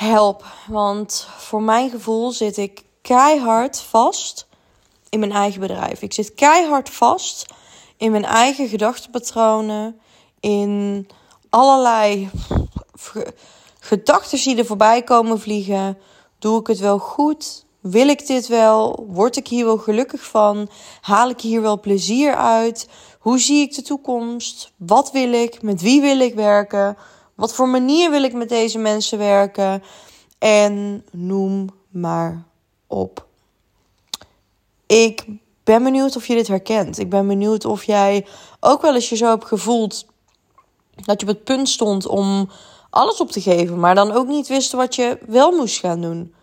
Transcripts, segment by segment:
Help, want voor mijn gevoel zit ik keihard vast in mijn eigen bedrijf. Ik zit keihard vast in mijn eigen gedachtenpatronen, in allerlei gedachten die er voorbij komen vliegen. Doe ik het wel goed? Wil ik dit wel? Word ik hier wel gelukkig van? Haal ik hier wel plezier uit? Hoe zie ik de toekomst? Wat wil ik? Met wie wil ik werken? Wat voor manier wil ik met deze mensen werken? En noem maar op. Ik ben benieuwd of je dit herkent. Ik ben benieuwd of jij ook wel eens je zo hebt gevoeld dat je op het punt stond om alles op te geven, maar dan ook niet wist wat je wel moest gaan doen.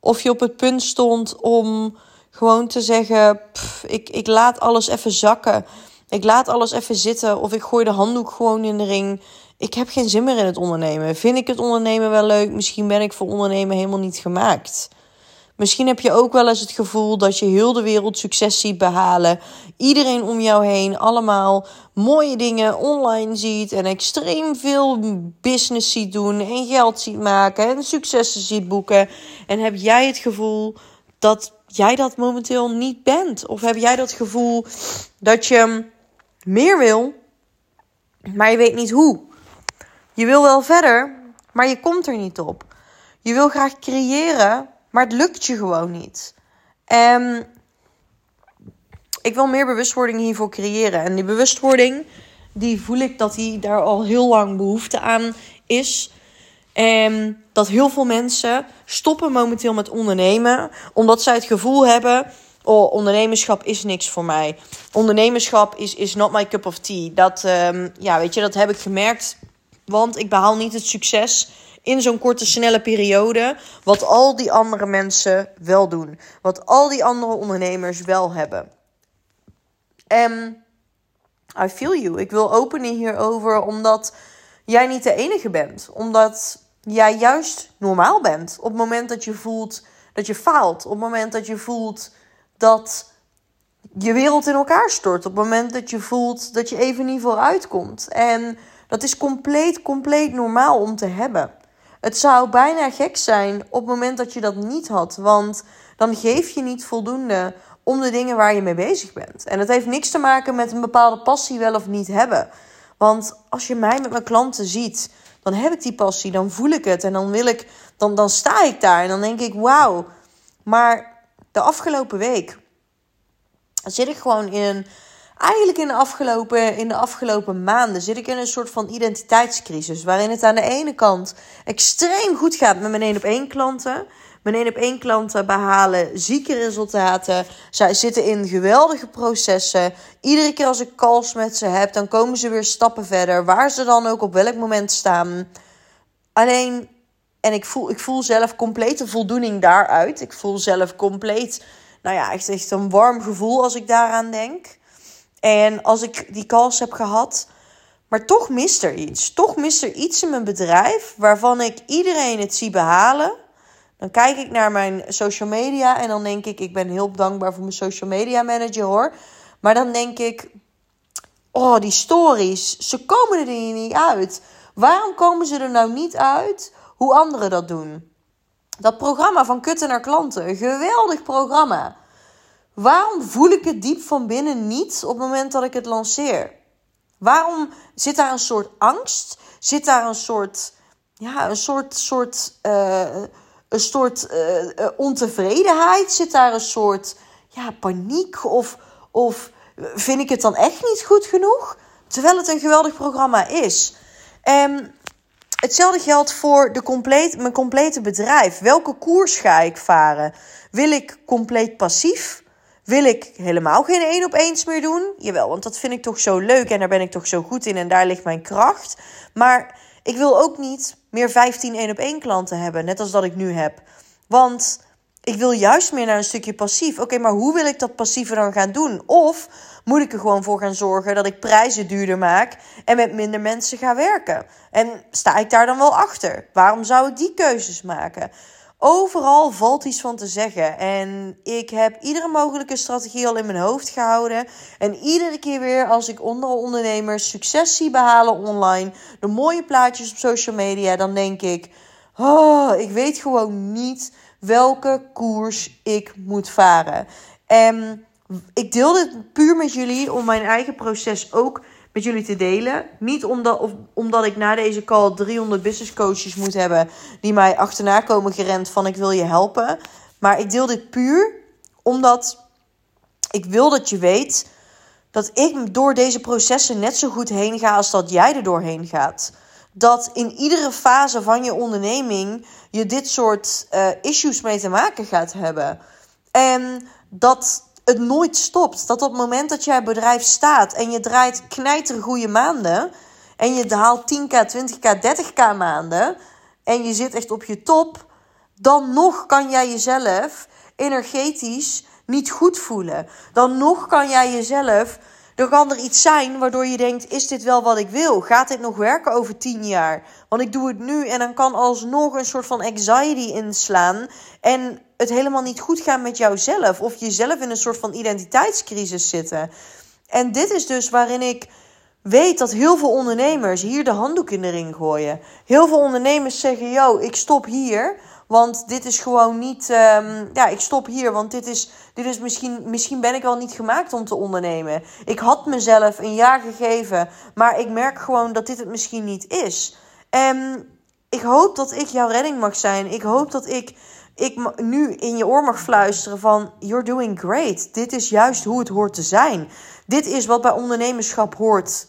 Of je op het punt stond om gewoon te zeggen: ik, ik laat alles even zakken. Ik laat alles even zitten. Of ik gooi de handdoek gewoon in de ring. Ik heb geen zin meer in het ondernemen. Vind ik het ondernemen wel leuk? Misschien ben ik voor ondernemen helemaal niet gemaakt. Misschien heb je ook wel eens het gevoel dat je heel de wereld succes ziet behalen. Iedereen om jou heen allemaal mooie dingen online ziet. En extreem veel business ziet doen. En geld ziet maken. En successen ziet boeken. En heb jij het gevoel dat jij dat momenteel niet bent? Of heb jij dat gevoel dat je meer wil, maar je weet niet hoe? Je wil wel verder, maar je komt er niet op. Je wil graag creëren, maar het lukt je gewoon niet. En ik wil meer bewustwording hiervoor creëren. En die bewustwording, die voel ik dat die daar al heel lang behoefte aan is. En dat heel veel mensen stoppen momenteel met ondernemen, omdat zij het gevoel hebben: oh, ondernemerschap is niks voor mij. Ondernemerschap is, is not my cup of tea. Dat, ehm, ja, weet je, dat heb ik gemerkt, want ik behaal niet het succes in zo'n korte, snelle periode. Wat al die andere mensen wel doen. Wat al die andere ondernemers wel hebben. En I feel you. Ik wil openen hierover omdat jij niet de enige bent. Omdat jij juist normaal bent. Op het moment dat je voelt dat je faalt. Op het moment dat je voelt dat je wereld in elkaar stort. Op het moment dat je voelt dat je even niet vooruit komt. En dat is compleet, compleet normaal om te hebben. Het zou bijna gek zijn op het moment dat je dat niet had. Want dan geef je niet voldoende om de dingen waar je mee bezig bent. En het heeft niks te maken met een bepaalde passie wel of niet hebben. Want als je mij met mijn klanten ziet, dan heb ik die passie, dan voel ik het en dan wil ik, dan, dan sta ik daar en dan denk ik, wauw. Maar de afgelopen week zit ik gewoon in eigenlijk in de afgelopen, in de afgelopen maanden zit ik in een soort van identiteitscrisis, waarin het aan de ene kant extreem goed gaat met mijn één op één klanten. Mijn één op één klanten behalen zieke resultaten. Zij zitten in geweldige processen. Iedere keer als ik calls met ze heb, dan komen ze weer stappen verder. Waar ze dan ook op welk moment staan. Alleen, en ik voel, ik voel zelf complete voldoening daaruit. Ik voel zelf compleet, nou ja, echt, echt een warm gevoel als ik daaraan denk. En als ik die calls heb gehad. Maar toch mist er iets. Toch mist er iets in mijn bedrijf waarvan ik iedereen het zie behalen. Dan kijk ik naar mijn social media en dan denk ik, ik ben heel dankbaar voor mijn social media manager hoor. Maar dan denk ik, oh die stories, ze komen er niet uit. Waarom komen ze er nou niet uit hoe anderen dat doen? Dat programma van kutten naar klanten, geweldig programma. Waarom voel ik het diep van binnen niet op het moment dat ik het lanceer? Waarom zit daar een soort angst? Zit daar een soort, ja, een soort, soort uh, een soort uh, ontevredenheid? Zit daar een soort ja, paniek? Of, of vind ik het dan echt niet goed genoeg? Terwijl het een geweldig programma is. Um, hetzelfde geldt voor de compleet, mijn complete bedrijf. Welke koers ga ik varen? Wil ik compleet passief? Wil ik helemaal geen één op eens meer doen? Jawel, want dat vind ik toch zo leuk en daar ben ik toch zo goed in en daar ligt mijn kracht. Maar ik wil ook niet meer 15 één op één klanten hebben, net als dat ik nu heb. Want ik wil juist meer naar een stukje passief. Oké, maar hoe wil ik dat passieve dan gaan doen? Of moet ik er gewoon voor gaan zorgen dat ik prijzen duurder maak en met minder mensen ga werken? En sta ik daar dan wel achter? Waarom zou ik die keuzes maken? Overal valt iets van te zeggen. En ik heb iedere mogelijke strategie al in mijn hoofd gehouden. En iedere keer weer als ik andere ondernemers succes zie behalen online, de mooie plaatjes op social media, dan denk ik: Oh, ik weet gewoon niet welke koers ik moet varen. En ik deel dit puur met jullie om mijn eigen proces ook met jullie te delen. Niet omdat, of, omdat ik na deze call 300 business coaches moet hebben die mij achterna komen gerend van ik wil je helpen. Maar ik deel dit puur omdat ik wil dat je weet dat ik door deze processen net zo goed heen ga als dat jij er doorheen gaat. Dat in iedere fase van je onderneming je dit soort uh, issues mee te maken gaat hebben. En dat het nooit stopt. Dat op het moment dat jij bedrijf staat en je draait knijtergoeie maanden. En je haalt 10k, 20k, 30k maanden. En je zit echt op je top. Dan nog kan jij jezelf energetisch niet goed voelen. Dan nog kan jij jezelf. Er kan er iets zijn waardoor je denkt: is dit wel wat ik wil? Gaat dit nog werken over tien jaar? Want ik doe het nu en dan kan alsnog een soort van anxiety inslaan. En het helemaal niet goed gaan met jouzelf. Of jezelf in een soort van identiteitscrisis zitten. En dit is dus waarin ik weet dat heel veel ondernemers hier de handdoek in de ring gooien. Heel veel ondernemers zeggen: Yo, ik stop hier. Want dit is gewoon niet. Um, ja, ik stop hier. Want dit is, dit is misschien. Misschien ben ik wel niet gemaakt om te ondernemen. Ik had mezelf een jaar gegeven. Maar ik merk gewoon dat dit het misschien niet is. En ik hoop dat ik jouw redding mag zijn. Ik hoop dat ik ik nu in je oor mag fluisteren van you're doing great. Dit is juist hoe het hoort te zijn. Dit is wat bij ondernemerschap hoort.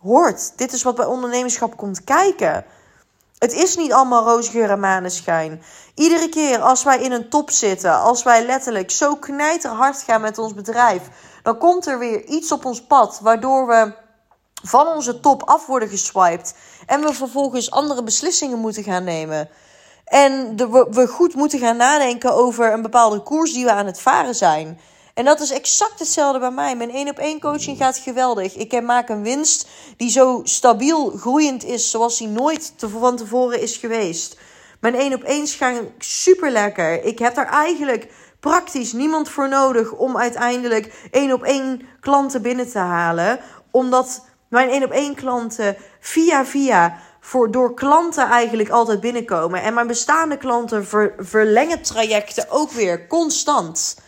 Hoort. Dit is wat bij ondernemerschap komt kijken. Het is niet allemaal roosgeur en maneschijn. Iedere keer als wij in een top zitten, als wij letterlijk zo knijterhard gaan met ons bedrijf, dan komt er weer iets op ons pad waardoor we van onze top af worden geswiped en we vervolgens andere beslissingen moeten gaan nemen. En de, we, we goed moeten gaan nadenken over een bepaalde koers die we aan het varen zijn. En dat is exact hetzelfde bij mij. Mijn één op één coaching gaat geweldig. Ik maak een winst die zo stabiel groeiend is zoals die nooit van tevoren is geweest. Mijn één op één gaan super lekker. Ik heb daar eigenlijk praktisch niemand voor nodig om uiteindelijk één op één klanten binnen te halen. Omdat mijn één op één klanten via via voor, door klanten eigenlijk altijd binnenkomen. En mijn bestaande klanten ver, verlengen trajecten ook weer constant.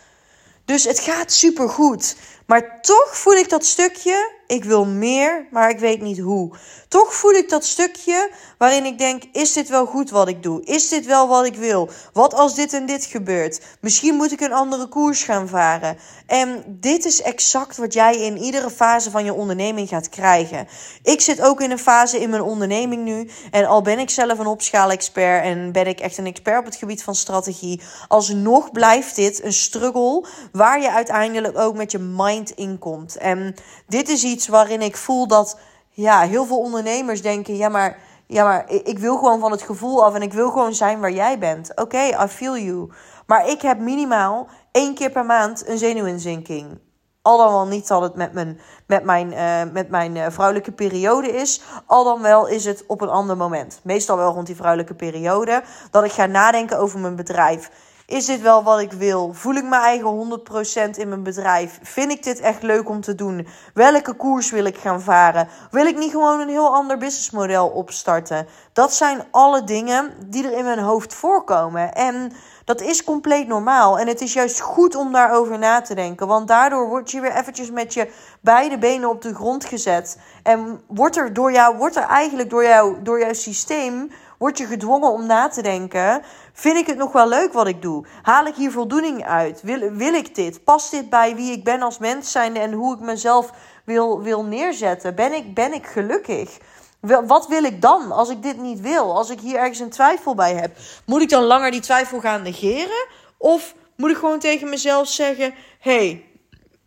Dus het gaat super goed. Maar toch voel ik dat stukje, ik wil meer, maar ik weet niet hoe. Toch voel ik dat stukje waarin ik denk: is dit wel goed wat ik doe? Is dit wel wat ik wil? Wat als dit en dit gebeurt? Misschien moet ik een andere koers gaan varen. En dit is exact wat jij in iedere fase van je onderneming gaat krijgen. Ik zit ook in een fase in mijn onderneming nu. En al ben ik zelf een opschaalexpert en ben ik echt een expert op het gebied van strategie, alsnog blijft dit een struggle waar je uiteindelijk ook met je mind in komt. En dit is iets waarin ik voel dat ja, heel veel ondernemers denken: ja, maar, ja, maar ik wil gewoon van het gevoel af en ik wil gewoon zijn waar jij bent. Oké, I feel you. Maar ik heb minimaal één keer per maand een zenuwinzinking. Al dan wel niet dat het met mijn, met mijn, uh, met mijn uh, vrouwelijke periode is. Al dan wel is het op een ander moment. Meestal wel rond die vrouwelijke periode. Dat ik ga nadenken over mijn bedrijf. Is dit wel wat ik wil? Voel ik mijn eigen 100% in mijn bedrijf? Vind ik dit echt leuk om te doen? Welke koers wil ik gaan varen? Wil ik niet gewoon een heel ander businessmodel opstarten? Dat zijn alle dingen die er in mijn hoofd voorkomen. En dat is compleet normaal. En het is juist goed om daarover na te denken. Want daardoor word je weer eventjes met je beide benen op de grond gezet. En wordt er, door jou, wordt er eigenlijk door, jou, door jouw systeem word je gedwongen om na te denken: vind ik het nog wel leuk wat ik doe? Haal ik hier voldoening uit? Wil, wil ik dit? Past dit bij wie ik ben als mens zijnde en hoe ik mezelf wil, wil neerzetten? Ben ik, ben ik gelukkig? Wat wil ik dan als ik dit niet wil? Als ik hier ergens een twijfel bij heb, moet ik dan langer die twijfel gaan negeren? Of moet ik gewoon tegen mezelf zeggen: hey,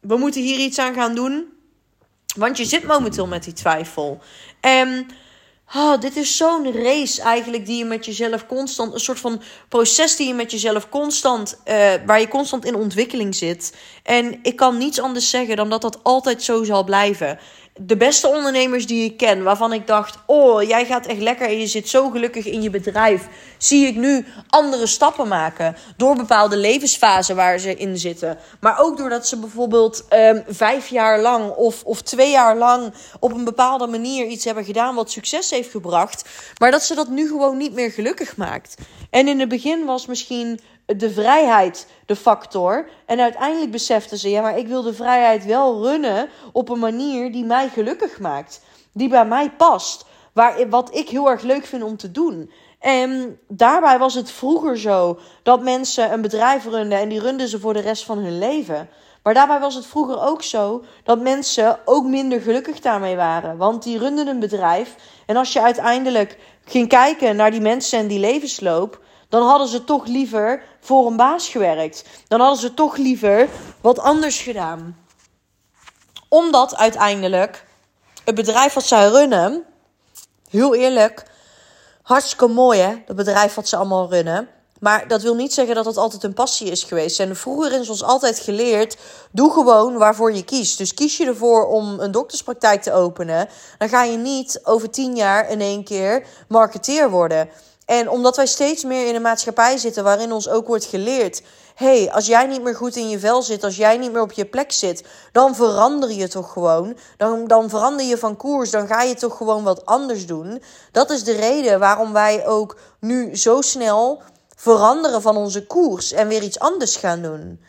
we moeten hier iets aan gaan doen? Want je zit momenteel met die twijfel. En Oh, dit is zo'n race eigenlijk die je met jezelf constant, een soort van proces die je met jezelf constant, uh, waar je constant in ontwikkeling zit. En ik kan niets anders zeggen dan dat dat altijd zo zal blijven. De beste ondernemers die ik ken, waarvan ik dacht: Oh, jij gaat echt lekker en je zit zo gelukkig in je bedrijf. Zie ik nu andere stappen maken. Door bepaalde levensfasen waar ze in zitten. Maar ook doordat ze bijvoorbeeld um, vijf jaar lang of, of twee jaar lang op een bepaalde manier iets hebben gedaan wat succes heeft gebracht. Maar dat ze dat nu gewoon niet meer gelukkig maakt. En in het begin was misschien de vrijheid de factor. En uiteindelijk beseften ze: ja, maar ik wil de vrijheid wel runnen op een manier die mij gelukkig maakt. Die bij mij past. Waar, wat ik heel erg leuk vind om te doen. En daarbij was het vroeger zo dat mensen een bedrijf runden en die runden ze voor de rest van hun leven. Maar daarbij was het vroeger ook zo dat mensen ook minder gelukkig daarmee waren. Want die runden een bedrijf. En als je uiteindelijk ging kijken naar die mensen en die levensloop, dan hadden ze toch liever voor een baas gewerkt. Dan hadden ze toch liever wat anders gedaan. Omdat uiteindelijk het bedrijf wat zij runnen, heel eerlijk, hartstikke mooi hè, dat bedrijf wat ze allemaal runnen. Maar dat wil niet zeggen dat dat altijd een passie is geweest. En vroeger is ons altijd geleerd: doe gewoon waarvoor je kiest. Dus kies je ervoor om een dokterspraktijk te openen, dan ga je niet over tien jaar in één keer marketeer worden. En omdat wij steeds meer in een maatschappij zitten waarin ons ook wordt geleerd: hey, als jij niet meer goed in je vel zit, als jij niet meer op je plek zit, dan verander je toch gewoon. Dan, dan verander je van koers, dan ga je toch gewoon wat anders doen. Dat is de reden waarom wij ook nu zo snel veranderen van onze koers en weer iets anders gaan doen.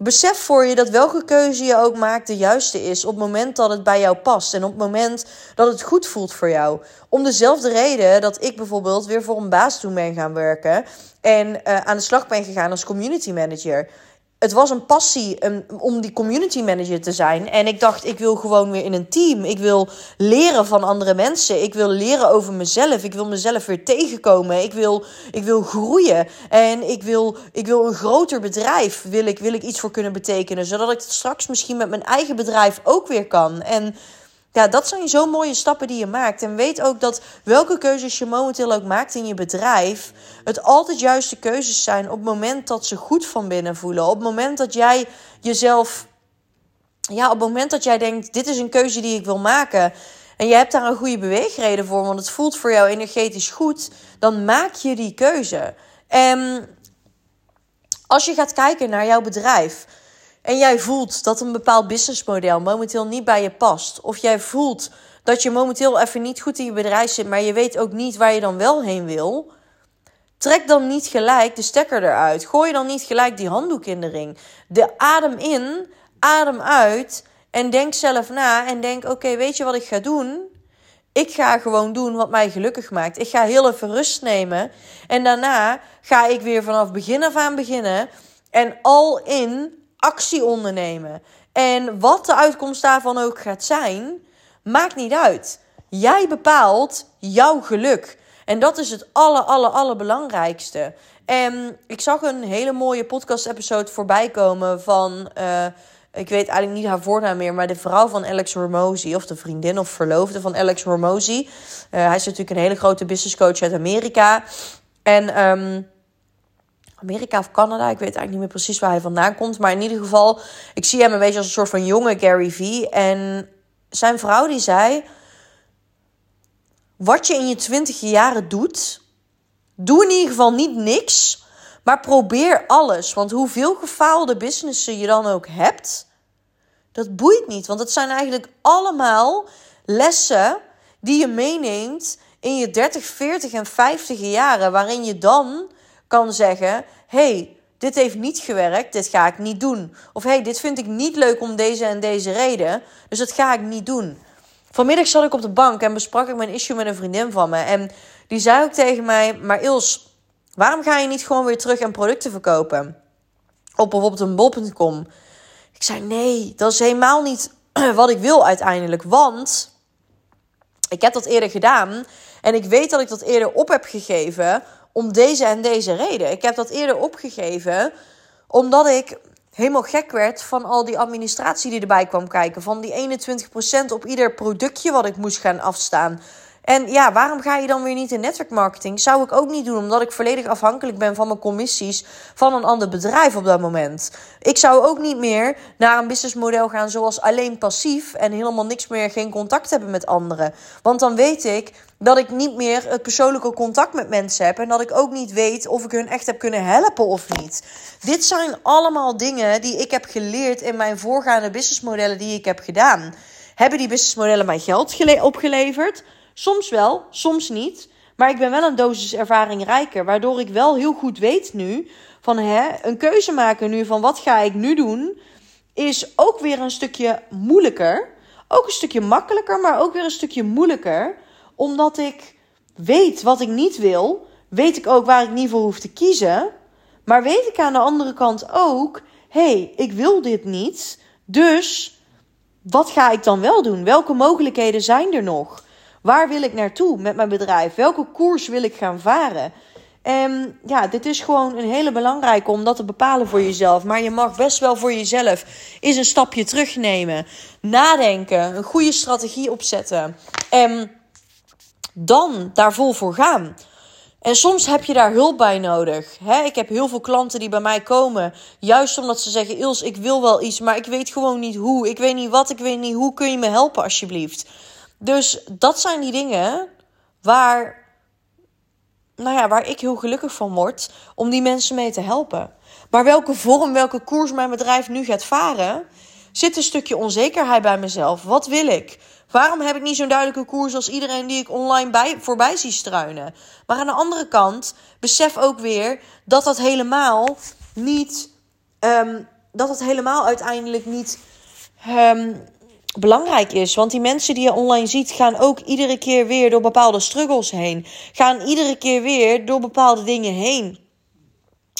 Besef voor je dat welke keuze je ook maakt de juiste is op het moment dat het bij jou past en op het moment dat het goed voelt voor jou. Om dezelfde reden dat ik bijvoorbeeld weer voor een baas toen ben gaan werken en uh, aan de slag ben gegaan als community manager het was een passie om die community manager te zijn. En ik dacht, ik wil gewoon weer in een team. Ik wil leren van andere mensen. Ik wil leren over mezelf. Ik wil mezelf weer tegenkomen. Ik wil, ik wil groeien. En ik wil, ik wil een groter bedrijf. Wil ik, wil ik iets voor kunnen betekenen. Zodat ik het straks misschien met mijn eigen bedrijf ook weer kan. En ja, dat zijn zo mooie stappen die je maakt. En weet ook dat welke keuzes je momenteel ook maakt in je bedrijf, het altijd juiste keuzes zijn op het moment dat ze goed van binnen voelen. Op het moment dat jij jezelf, ja, op het moment dat jij denkt: dit is een keuze die ik wil maken. En je hebt daar een goede beweegreden voor, want het voelt voor jou energetisch goed, dan maak je die keuze. En als je gaat kijken naar jouw bedrijf, en jij voelt dat een bepaald businessmodel momenteel niet bij je past, of jij voelt dat je momenteel even niet goed in je bedrijf zit, maar je weet ook niet waar je dan wel heen wil, trek dan niet gelijk de stekker eruit. Gooi dan niet gelijk die handdoek in de ring. De adem in, adem uit en denk zelf na en denk: oké, weet je wat ik ga doen? Ik ga gewoon doen wat mij gelukkig maakt. Ik ga heel even rust nemen. En daarna ga ik weer vanaf begin af aan beginnen. En al in actie ondernemen. En wat de uitkomst daarvan ook gaat zijn, maakt niet uit. Jij bepaalt jouw geluk. En dat is het aller, aller, allerbelangrijkste. En ik zag een hele mooie podcast-episode voorbij komen van. Uh, ik weet eigenlijk niet haar voornaam meer, maar de vrouw van Alex Hormozy, of de vriendin of verloofde van Alex Hormozy. Uh, hij is natuurlijk een hele grote business coach uit Amerika. En um, Amerika of Canada. Ik weet eigenlijk niet meer precies waar hij vandaan komt. Maar in ieder geval, ik zie hem een beetje als een soort van jonge Gary V. En zijn vrouw die zei... Wat je in je twintig jaren doet... Doe in ieder geval niet niks... Maar probeer alles. Want hoeveel gefaalde businessen je dan ook hebt... Dat boeit niet. Want het zijn eigenlijk allemaal lessen... die je meeneemt in je 30, 40 en 50 jaren... waarin je dan kan zeggen: hey, dit heeft niet gewerkt, dit ga ik niet doen. Of hey, dit vind ik niet leuk om deze en deze reden, dus dat ga ik niet doen. Vanmiddag zat ik op de bank en besprak ik mijn issue met een vriendin van me. En die zei ook tegen mij: Maar Ils, waarom ga je niet gewoon weer terug en producten verkopen? Op bijvoorbeeld een bol.com. Ik zei: Nee, dat is helemaal niet wat ik wil uiteindelijk. Want ik heb dat eerder gedaan. En ik weet dat ik dat eerder op heb gegeven om deze en deze reden. Ik heb dat eerder opgegeven omdat ik helemaal gek werd van al die administratie die erbij kwam kijken. Van die 21% op ieder productje wat ik moest gaan afstaan. En ja, waarom ga je dan weer niet in netwerkmarketing? Zou ik ook niet doen, omdat ik volledig afhankelijk ben van mijn commissies van een ander bedrijf op dat moment. Ik zou ook niet meer naar een businessmodel gaan zoals alleen passief en helemaal niks meer, geen contact hebben met anderen. Want dan weet ik dat ik niet meer het persoonlijke contact met mensen heb en dat ik ook niet weet of ik hun echt heb kunnen helpen of niet. Dit zijn allemaal dingen die ik heb geleerd in mijn voorgaande businessmodellen die ik heb gedaan. Hebben die businessmodellen mij geld opgeleverd? Soms wel, soms niet. Maar ik ben wel een dosis ervaring rijker, waardoor ik wel heel goed weet nu van hè, een keuze maken nu van wat ga ik nu doen, is ook weer een stukje moeilijker. Ook een stukje makkelijker, maar ook weer een stukje moeilijker. Omdat ik weet wat ik niet wil, weet ik ook waar ik niet voor hoef te kiezen. Maar weet ik aan de andere kant ook, hey, ik wil dit niet. Dus wat ga ik dan wel doen? Welke mogelijkheden zijn er nog? Waar wil ik naartoe met mijn bedrijf? Welke koers wil ik gaan varen? En ja, dit is gewoon een hele belangrijke om dat te bepalen voor jezelf. Maar je mag best wel voor jezelf eens een stapje terugnemen. Nadenken, een goede strategie opzetten. En dan daar vol voor gaan. En soms heb je daar hulp bij nodig. ik heb heel veel klanten die bij mij komen. Juist omdat ze zeggen: Ils, ik wil wel iets, maar ik weet gewoon niet hoe. Ik weet niet wat, ik weet niet hoe. Kun je me helpen alsjeblieft? Dus dat zijn die dingen waar, nou ja, waar ik heel gelukkig van word om die mensen mee te helpen. Maar welke vorm, welke koers mijn bedrijf nu gaat varen, zit een stukje onzekerheid bij mezelf. Wat wil ik? Waarom heb ik niet zo'n duidelijke koers als iedereen die ik online bij, voorbij zie struinen? Maar aan de andere kant, besef ook weer dat dat helemaal niet. Um, dat het helemaal uiteindelijk niet. Um, belangrijk is. Want die mensen die je online ziet, gaan ook iedere keer weer door bepaalde struggles heen. Gaan iedere keer weer door bepaalde dingen heen.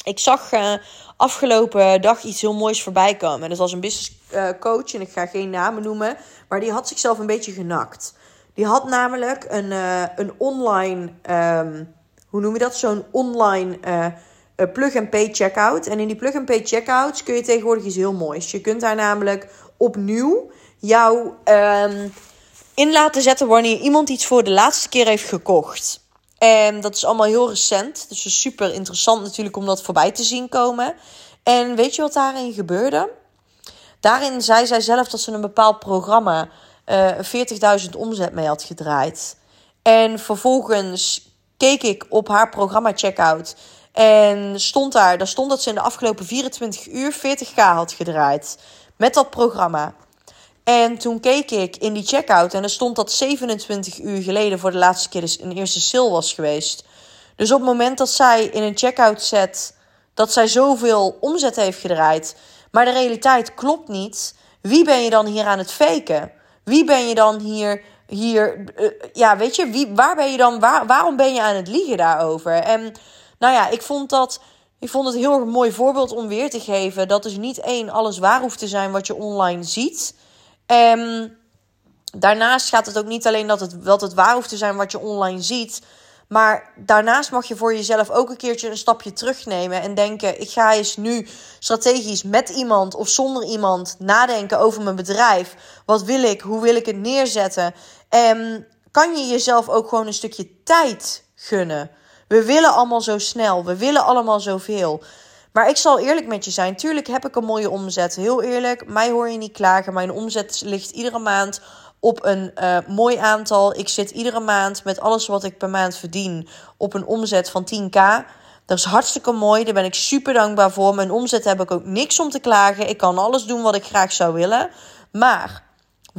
Ik zag uh, afgelopen dag iets heel moois voorbij komen. Dat was een business uh, coach, en ik ga geen namen noemen, maar die had zichzelf een beetje genakt. Die had namelijk een, uh, een online, um, hoe noem je dat? Zo'n online plug-and-pay checkout. En in die plug-and-pay checkouts kun je tegenwoordig iets heel moois. Je kunt daar namelijk opnieuw jou um, in laten zetten wanneer iemand iets voor de laatste keer heeft gekocht. En dat is allemaal heel recent. Dus super interessant natuurlijk om dat voorbij te zien komen. En weet je wat daarin gebeurde? Daarin zei zij zelf dat ze een bepaald programma uh, eh, 40.000 omzet mee had gedraaid. En vervolgens keek ik op haar programma checkout. En stond daar, daar stond dat ze in de afgelopen 24 uur 40k had gedraaid. Met dat programma. En toen keek ik in die checkout en er stond dat 27 uur geleden voor de laatste keer dus een eerste sale was geweest. Dus op het moment dat zij in een checkout zet dat zij zoveel omzet heeft gedraaid, maar de realiteit klopt niet, wie ben je dan hier aan het faken? Wie ben je dan hier, hier uh, ja, weet je, wie, waar ben je dan, waar, waarom ben je aan het liegen daarover? En nou ja, ik vond dat, ik vond het heel mooi voorbeeld om weer te geven dat dus niet één alles waar hoeft te zijn wat je online ziet. Um, daarnaast gaat het ook niet alleen dat het, dat het waar hoeft te zijn wat je online ziet. Maar daarnaast mag je voor jezelf ook een keertje een stapje terugnemen en denken: ik ga eens nu strategisch met iemand of zonder iemand nadenken over mijn bedrijf. Wat wil ik? Hoe wil ik het neerzetten? En kan je jezelf ook gewoon een stukje tijd gunnen? We willen allemaal zo snel, we willen allemaal zoveel. Maar ik zal eerlijk met je zijn. Tuurlijk heb ik een mooie omzet. Heel eerlijk, mij hoor je niet klagen. Mijn omzet ligt iedere maand op een uh, mooi aantal. Ik zit iedere maand met alles wat ik per maand verdien op een omzet van 10k. Dat is hartstikke mooi. Daar ben ik super dankbaar voor. Mijn omzet heb ik ook niks om te klagen. Ik kan alles doen wat ik graag zou willen. Maar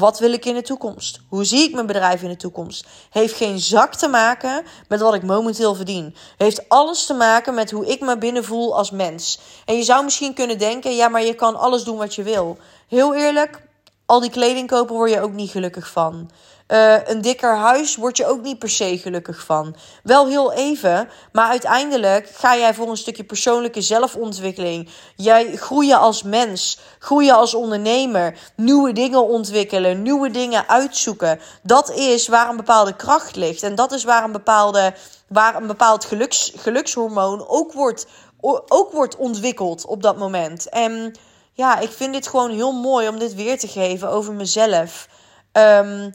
wat wil ik in de toekomst? Hoe zie ik mijn bedrijf in de toekomst? Heeft geen zak te maken met wat ik momenteel verdien. Heeft alles te maken met hoe ik me binnen voel als mens. En je zou misschien kunnen denken: ja, maar je kan alles doen wat je wil. Heel eerlijk, al die kleding kopen word je ook niet gelukkig van. Uh, een dikker huis word je ook niet per se gelukkig van. Wel heel even, maar uiteindelijk ga jij voor een stukje persoonlijke zelfontwikkeling. Jij groeien als mens, groeien als ondernemer, nieuwe dingen ontwikkelen, nieuwe dingen uitzoeken. Dat is waar een bepaalde kracht ligt. En dat is waar een, bepaalde, waar een bepaald geluks, gelukshormoon ook wordt, ook wordt ontwikkeld op dat moment. En ja, ik vind dit gewoon heel mooi om dit weer te geven over mezelf. Um,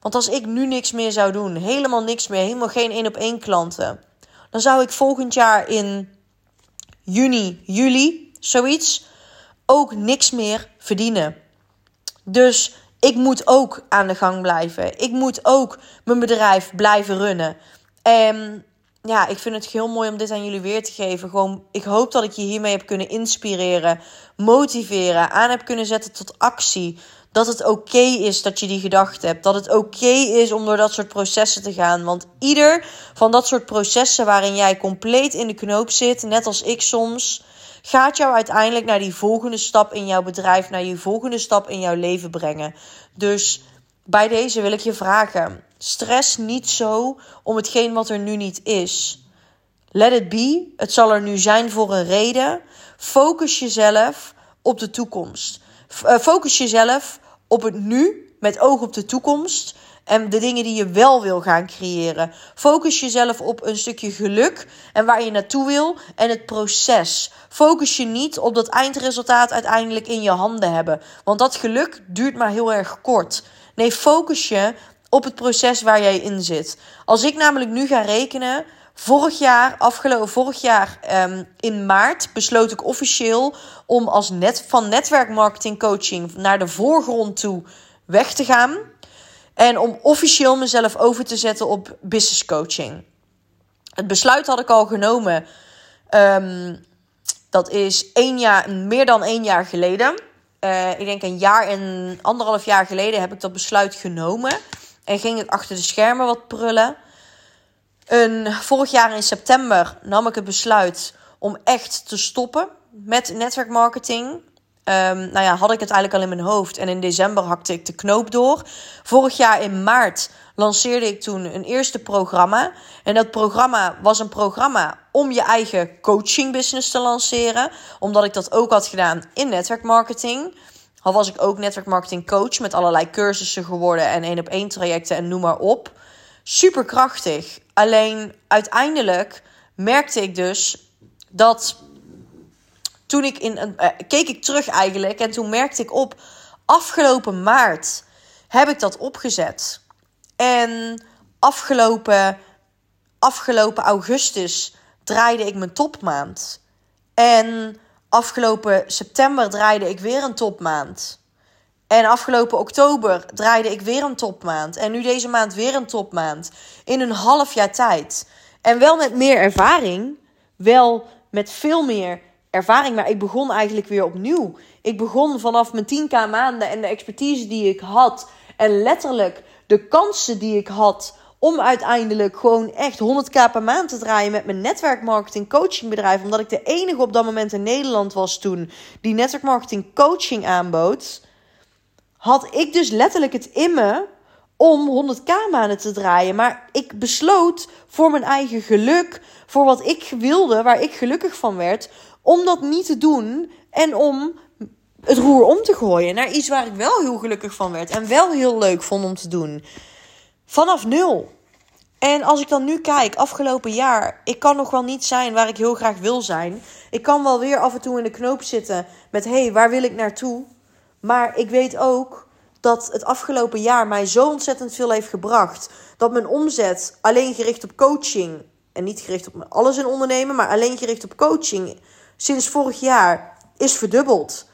Want als ik nu niks meer zou doen, helemaal niks meer, helemaal geen één op één klanten, dan zou ik volgend jaar in juni, juli, zoiets, ook niks meer verdienen. Dus ik moet ook aan de gang blijven. Ik moet ook mijn bedrijf blijven runnen. En ja, ik vind het heel mooi om dit aan jullie weer te geven. Gewoon, ik hoop dat ik je hiermee heb kunnen inspireren, motiveren, aan heb kunnen zetten tot actie. Dat het oké is dat je die gedachte hebt. Dat het oké is om door dat soort processen te gaan. Want ieder van dat soort processen waarin jij compleet in de knoop zit, net als ik soms, gaat jou uiteindelijk naar die volgende stap in jouw bedrijf, naar je volgende stap in jouw leven brengen. Dus bij deze wil ik je vragen: stress niet zo om hetgeen wat er nu niet is. Let it be. Het zal er nu zijn voor een reden. Focus jezelf op de toekomst. Eh, focus jezelf op het nu met oog op de toekomst. En de dingen die je wel wil gaan creëren. Focus jezelf op een stukje geluk en waar je naartoe wil en het proces. Focus je niet op dat eindresultaat uiteindelijk in je handen hebben. Want dat geluk duurt maar heel erg kort. Nee, focus je op het proces waar jij in zit. Als ik namelijk nu ga rekenen. Vorig jaar, afgelopen vorig jaar um, in maart, besloot ik officieel om als net van netwerkmarketing coaching naar de voorgrond toe weg te gaan. En om officieel mezelf over te zetten op business coaching. Het besluit had ik al genomen. Um, dat is één jaar, meer dan één jaar geleden. Uh, ik denk een jaar en anderhalf jaar geleden heb ik dat besluit genomen. En ging ik achter de schermen wat prullen. Vorig jaar in september nam ik het besluit om echt te stoppen met netwerkmarketing. Um, nou ja, had ik het eigenlijk al in mijn hoofd. En in december hakte ik de knoop door. Vorig jaar in maart lanceerde ik toen een eerste programma. En dat programma was een programma om je eigen coaching business te lanceren. Omdat ik dat ook had gedaan in netwerkmarketing. Al was ik ook netwerkmarketing coach met allerlei cursussen geworden en één op één trajecten en noem maar op. Super krachtig. Alleen uiteindelijk merkte ik dus dat toen ik in een. Uh, keek ik terug eigenlijk en toen merkte ik op. Afgelopen maart heb ik dat opgezet. En afgelopen, afgelopen augustus draaide ik mijn topmaand. En afgelopen september draaide ik weer een topmaand. En afgelopen oktober draaide ik weer een topmaand. En nu deze maand weer een topmaand. In een half jaar tijd. En wel met meer ervaring. Wel met veel meer ervaring. Maar ik begon eigenlijk weer opnieuw. Ik begon vanaf mijn 10k maanden en de expertise die ik had. En letterlijk de kansen die ik had om uiteindelijk gewoon echt 100k per maand te draaien met mijn netwerkmarketing coachingbedrijf. Omdat ik de enige op dat moment in Nederland was toen die netwerkmarketing coaching aanbood. Had ik dus letterlijk het in me om 100k maanden te draaien. Maar ik besloot voor mijn eigen geluk, voor wat ik wilde, waar ik gelukkig van werd, om dat niet te doen en om het roer om te gooien naar iets waar ik wel heel gelukkig van werd en wel heel leuk vond om te doen. Vanaf nul. En als ik dan nu kijk, afgelopen jaar, ik kan nog wel niet zijn waar ik heel graag wil zijn. Ik kan wel weer af en toe in de knoop zitten met hé, hey, waar wil ik naartoe? Maar ik weet ook dat het afgelopen jaar mij zo ontzettend veel heeft gebracht. Dat mijn omzet alleen gericht op coaching en niet gericht op alles in ondernemen, maar alleen gericht op coaching sinds vorig jaar is verdubbeld.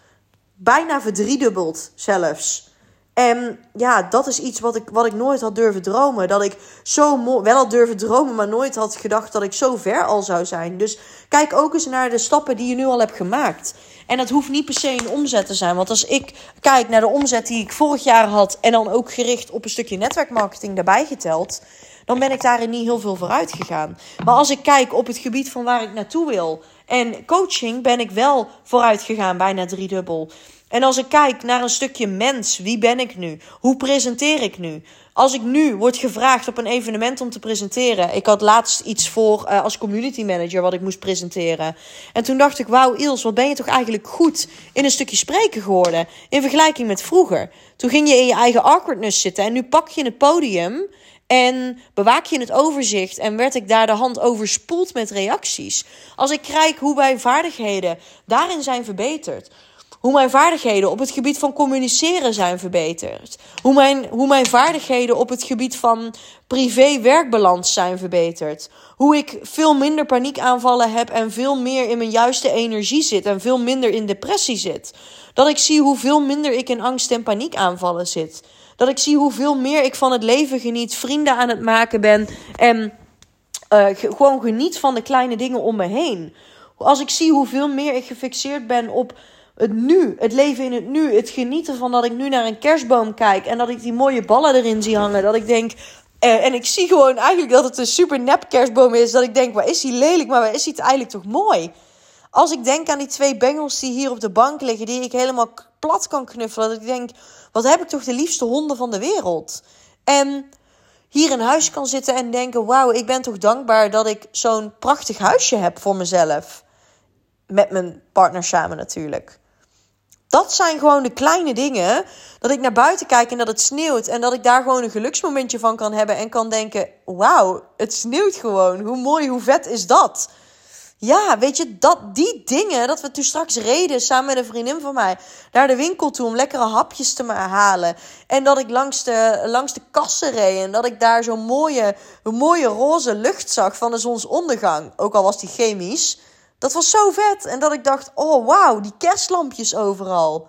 Bijna verdriedubbeld zelfs. En ja, dat is iets wat ik, wat ik nooit had durven dromen. Dat ik zo wel had durven dromen, maar nooit had gedacht dat ik zo ver al zou zijn. Dus kijk ook eens naar de stappen die je nu al hebt gemaakt. En dat hoeft niet per se een omzet te zijn. Want als ik kijk naar de omzet die ik vorig jaar had. en dan ook gericht op een stukje netwerkmarketing daarbij geteld. dan ben ik daarin niet heel veel vooruit gegaan. Maar als ik kijk op het gebied van waar ik naartoe wil. en coaching ben ik wel vooruit gegaan, bijna driedubbel. En als ik kijk naar een stukje mens, wie ben ik nu? Hoe presenteer ik nu? Als ik nu word gevraagd op een evenement om te presenteren. Ik had laatst iets voor uh, als community manager wat ik moest presenteren. En toen dacht ik, wauw Iels, wat ben je toch eigenlijk goed in een stukje spreken geworden. In vergelijking met vroeger. Toen ging je in je eigen awkwardness zitten en nu pak je het podium. En bewaak je het overzicht en werd ik daar de hand overspoeld met reacties. Als ik kijk hoe mijn vaardigheden daarin zijn verbeterd Hoe mijn vaardigheden op het gebied van communiceren zijn verbeterd. Hoe mijn, hoe mijn vaardigheden op het gebied van privé-werkbalans zijn verbeterd. Hoe ik veel minder paniekaanvallen heb en veel meer in mijn juiste energie zit en veel minder in depressie zit. Dat ik zie hoeveel minder ik in angst en paniekaanvallen zit. Dat ik zie hoeveel meer ik van het leven geniet, vrienden aan het maken ben en uh, gewoon geniet van de kleine dingen om me heen. Als ik zie hoeveel meer ik gefixeerd ben op het nu, het leven in het nu, het genieten van dat ik nu naar een kerstboom kijk en dat ik die mooie ballen erin zie hangen. Dat ik denk, uh, en ik zie gewoon eigenlijk dat het een super nep kerstboom is. Dat ik denk, waar is die lelijk, maar waar is die eigenlijk toch mooi? Als ik denk aan die twee bengels die hier op de bank liggen, die ik helemaal plat kan knuffelen. Dat ik denk, wat heb ik toch de liefste honden van de wereld? En hier in huis kan zitten en denken: wauw, ik ben toch dankbaar dat ik zo'n prachtig huisje heb voor mezelf. Met mijn partner samen natuurlijk. Dat zijn gewoon de kleine dingen. Dat ik naar buiten kijk en dat het sneeuwt. En dat ik daar gewoon een geluksmomentje van kan hebben. En kan denken: wauw, het sneeuwt gewoon. Hoe mooi, hoe vet is dat? Ja, weet je, dat, die dingen, dat we toen straks reden samen met een vriendin van mij naar de winkel toe om lekkere hapjes te halen. En dat ik langs de, langs de kassen reed en dat ik daar zo'n mooie, mooie roze lucht zag van de zonsondergang. Ook al was die chemisch. Dat was zo vet. En dat ik dacht, oh wauw, die kerstlampjes overal.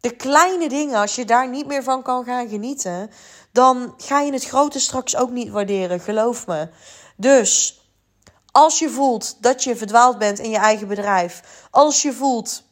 De kleine dingen, als je daar niet meer van kan gaan genieten, dan ga je het grote straks ook niet waarderen, geloof me. Dus als je voelt dat je verdwaald bent in je eigen bedrijf, als je voelt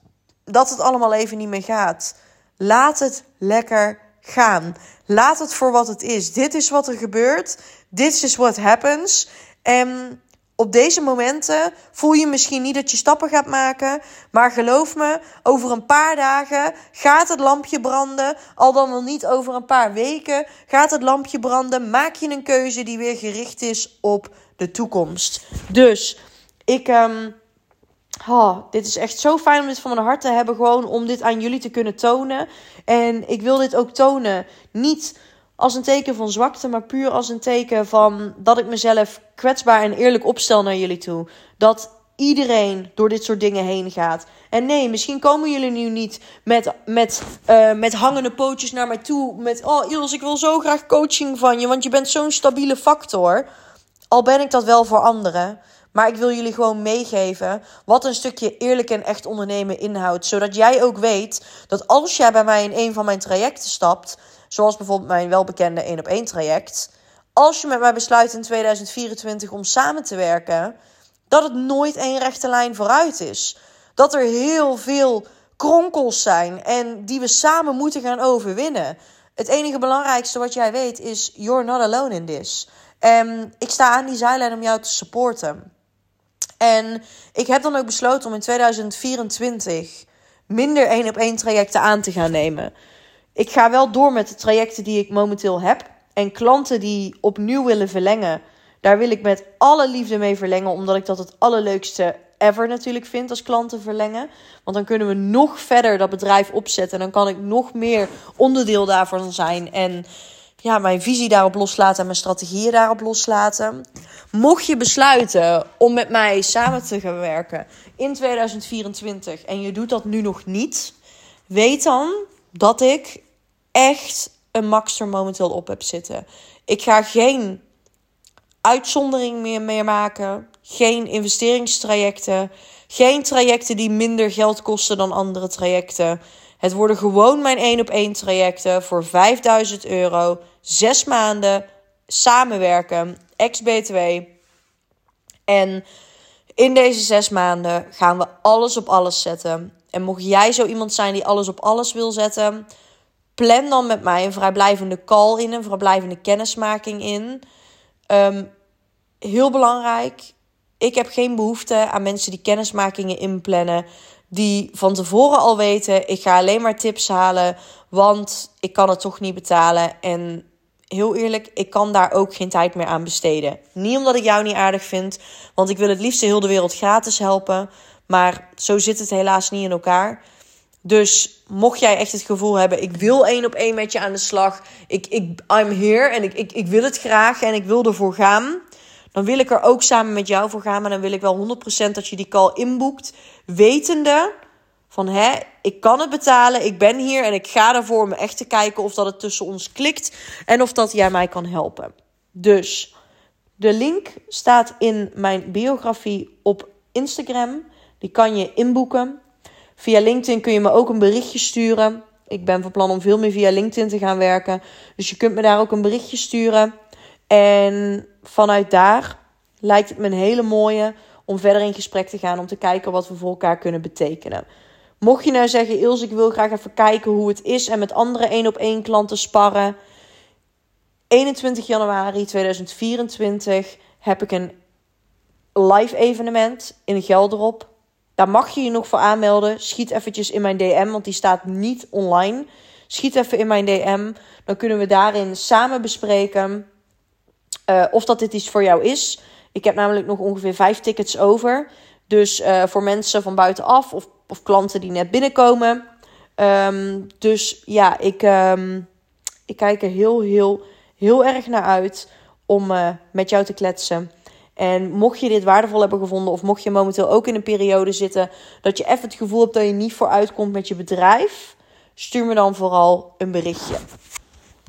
dat het allemaal even niet meer gaat, laat het lekker gaan. Laat het voor wat het is. Dit is wat er gebeurt. Dit is what happens. En op deze momenten voel je misschien niet dat je stappen gaat maken. Maar geloof me, over een paar dagen gaat het lampje branden. Al dan wel niet over een paar weken gaat het lampje branden. Maak je een keuze die weer gericht is op de toekomst. Dus ik. Um, dit is echt zo fijn om dit van mijn hart te hebben. Gewoon om dit aan jullie te kunnen tonen. En ik wil dit ook tonen. Niet als een teken van zwakte, maar puur als een teken van dat ik mezelf kwetsbaar en eerlijk opstel naar jullie toe. Dat iedereen door dit soort dingen heen gaat. En nee, misschien komen jullie nu niet met, met, uh, met hangende pootjes naar mij toe. Met, oh Iels, ik wil zo graag coaching van je, want je bent zo'n stabiele factor. Al ben ik dat wel voor anderen. Maar ik wil jullie gewoon meegeven wat een stukje eerlijk en echt ondernemen inhoudt. Zodat jij ook weet dat als jij bij mij in een van mijn trajecten stapt, zoals bijvoorbeeld mijn welbekende 1 op 1 traject, als je met mij besluit in 2024 om samen te werken, dat het nooit één rechte lijn vooruit is. Dat er heel veel kronkels zijn en die we samen moeten gaan overwinnen. Het enige belangrijkste wat jij weet is: you're not alone in this. En ik sta aan die zijlijn om jou te supporten. En ik heb dan ook besloten om in 2024 minder één op één trajecten aan te gaan nemen. Ik ga wel door met de trajecten die ik momenteel heb. En klanten die opnieuw willen verlengen, daar wil ik met alle liefde mee verlengen. Omdat ik dat het allerleukste ever natuurlijk vind als klanten verlengen. Want dan kunnen we nog verder dat bedrijf opzetten. En dan kan ik nog meer onderdeel daarvan zijn. En ja, mijn visie daarop loslaten en mijn strategieën daarop loslaten. Mocht je besluiten om met mij samen te gaan werken in 2024 en je doet dat nu nog niet, weet dan dat ik echt een max er momenteel op heb zitten. Ik ga geen uitzondering meer, meer maken, geen investeringstrajecten, geen trajecten die minder geld kosten dan andere trajecten. Het worden gewoon mijn één op één trajecten voor 5000 euro, zes maanden samenwerken, ex-BTW. En in deze zes maanden gaan we alles op alles zetten. En mocht jij zo iemand zijn die alles op alles wil zetten, plan dan met mij een vrijblijvende call in, een vrijblijvende kennismaking in. Um, heel belangrijk. Ik heb geen behoefte aan mensen die kennismakingen inplannen die van tevoren al weten: ik ga alleen maar tips halen, want ik kan het toch niet betalen. En heel eerlijk, ik kan daar ook geen tijd meer aan besteden. Niet omdat ik jou niet aardig vind, want ik wil het liefst heel de wereld gratis helpen. Maar zo zit het helaas niet in elkaar. Dus mocht jij echt het gevoel hebben, ik wil één op één met je aan de slag. Ik, ik, I'm here en ik, ik, ik wil het graag en ik wil ervoor gaan dan wil ik er ook samen met jou voor gaan. Maar dan wil ik wel 100% dat je die call inboekt. Wetende Van hè, ik kan het betalen, ik ben hier en ik ga ervoor om echt te kijken of dat het tussen ons klikt en of dat jij mij kan helpen. Dus de link staat in mijn biografie op Instagram. Die kan je inboeken. Via LinkedIn kun je me ook een berichtje sturen. Ik ben van plan om veel meer via LinkedIn te gaan werken. Dus je kunt me daar ook een berichtje sturen. En vanuit daar lijkt het me een hele mooie om verder in gesprek te gaan. Om te kijken wat we voor elkaar kunnen betekenen. Mocht je nou zeggen, Ilse, ik wil graag even kijken hoe het is en met andere één op één klanten sparren. 21 januari 2024 heb ik een live evenement in Gelderop. Daar mag je je nog voor aanmelden. Schiet eventjes in mijn DM, want die staat niet online. Schiet even in mijn DM. Dan kunnen we daarin samen bespreken uh, of dat dit iets voor jou is. Ik heb namelijk nog ongeveer vijf tickets over. Dus uh, voor mensen van buitenaf of, of klanten die net binnenkomen. Um, dus ja, ik, um, ik kijk er heel, heel, heel erg naar uit om uh, met jou te kletsen. En mocht je dit waardevol hebben gevonden, of mocht je momenteel ook in een periode zitten dat je even het gevoel hebt dat je niet vooruit komt met je bedrijf, stuur me dan vooral een berichtje.